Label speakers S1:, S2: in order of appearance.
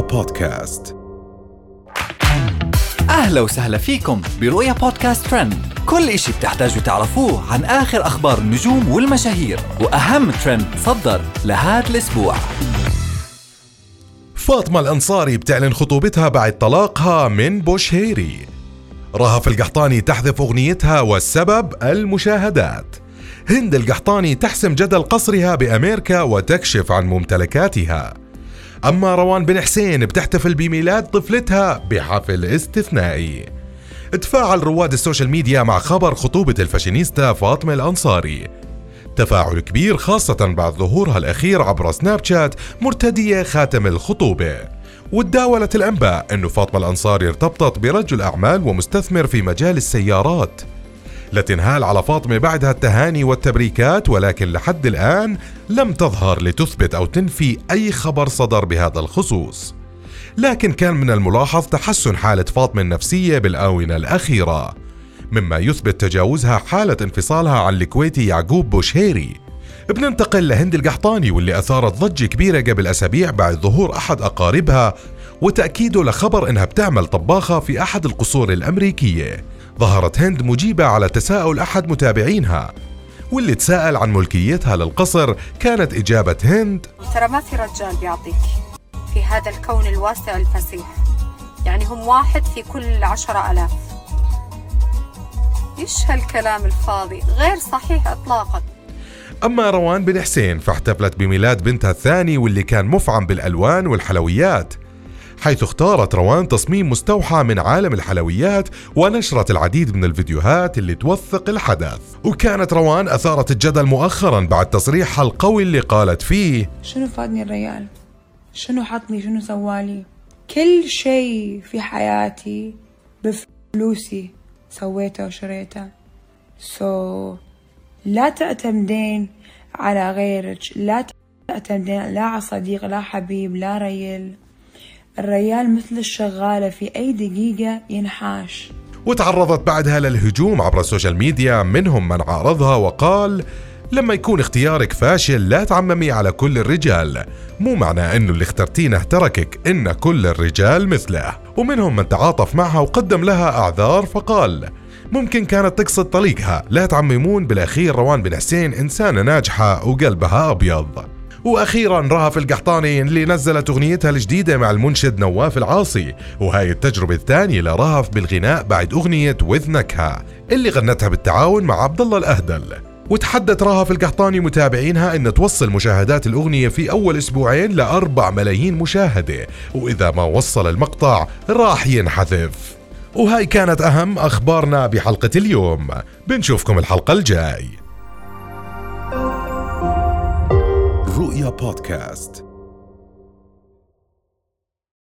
S1: بودكاست.
S2: أهلا وسهلا فيكم برؤيا بودكاست ترند. كل إشي بتحتاجوا تعرفوه عن آخر أخبار النجوم والمشاهير وأهم ترند صدر لهذا الأسبوع.
S1: فاطمة الأنصاري بتعلن خطوبتها بعد طلاقها من بوشهيري. رهف القحطاني تحذف أغنيتها والسبب المشاهدات. هند القحطاني تحسم جدل قصرها بأمريكا وتكشف عن ممتلكاتها. أما روان بن حسين بتحتفل بميلاد طفلتها بحفل استثنائي. تفاعل رواد ال social media مع خبر خطوبة الفاشينيستا فاطمة الأنصاري. تفاعل كبير خاصة بعد ظهورها الأخير عبر سناب شات مرتدية خاتم الخطوبة. وتداولت الأنباء أن فاطمة الأنصاري ارتبطت برجل أعمال ومستثمر في مجال السيارات. لتنهال على فاطمة بعدها التهاني والتبريكات ولكن لحد الآن لم تظهر لتثبت أو تنفي أي خبر صدر بهذا الخصوص. لكن كان من الملاحظ تحسن حالة فاطمة النفسية بالآونة الأخيرة مما يثبت تجاوزها حالة انفصالها عن الكويتي يعقوب بوشهيري. بننتقل لهند القحطاني واللي أثارت ضجة كبيرة قبل أسابيع بعد ظهور أحد أقاربها وتأكيده لخبر إنها بتعمل طباخة في أحد القصور الأمريكية. ظهرت هند مجيبة على تساؤل أحد متابعينها واللي تساءل عن ملكيتها للقصر كانت إجابة هند.
S3: ترى ما في رجال بيعطيك في هذا الكون الواسع الفسيح. يعني هم واحد في كل عشرة ألاف. إيش هالكلام الفاضي؟ غير صحيح إطلاقا.
S1: أما روان بن حسين فاحتفلت بميلاد بنتها الثاني واللي كان مفعم بالألوان والحلويات. حيث اختارت روان تصميم مستوحى من عالم الحلويات ونشرت العديد من الفيديوهات اللي توثق الحدث. وكانت روان أثارت الجدل مؤخرا بعد تصريحها القوي اللي قالت فيه
S4: شنو فادني الريال؟ شنو عطاني؟ شنو سوالي؟ كل شيء في حياتي بفلوسي سويته وشريته. so لا تعتمدين على غيرك لا تعتمدين لا على صديق لا حبيب لا ريل. الريال مثل الشغالة في أي دقيقة ينحاش.
S1: وتعرضت بعدها للهجوم عبر ال social media منهم من عارضها وقال لما يكون اختيارك فاشل لا تعممي على كل الرجال. مو معنى إنه اللي اخترتينه تركك إن كل الرجال مثله. ومنهم من تعاطف معها وقدم لها أعذار فقال ممكن كانت تقصد طليقها لا تعممون بالأخير روان بن حسين إنسانة ناجحة وقلبها أبيض. وأخيرا رهف القحطاني اللي نزلت أغنيتها الجديدة مع المنشد نواف العاصي وهاي التجربة الثانية لرهف بالغناء بعد أغنية وذ نكهه اللي غنتها بالتعاون مع عبد الله الأهدل. وتحدت رهف القحطاني متابعينها إن توصل مشاهدات الأغنية في أول أسبوعين لأربع ملايين مشاهدة وإذا ما وصل المقطع راح ينحذف. وهاي كانت أهم أخبارنا بحلقة اليوم. بنشوفكم الحلقة الجاي.
S5: رؤيا بودكاست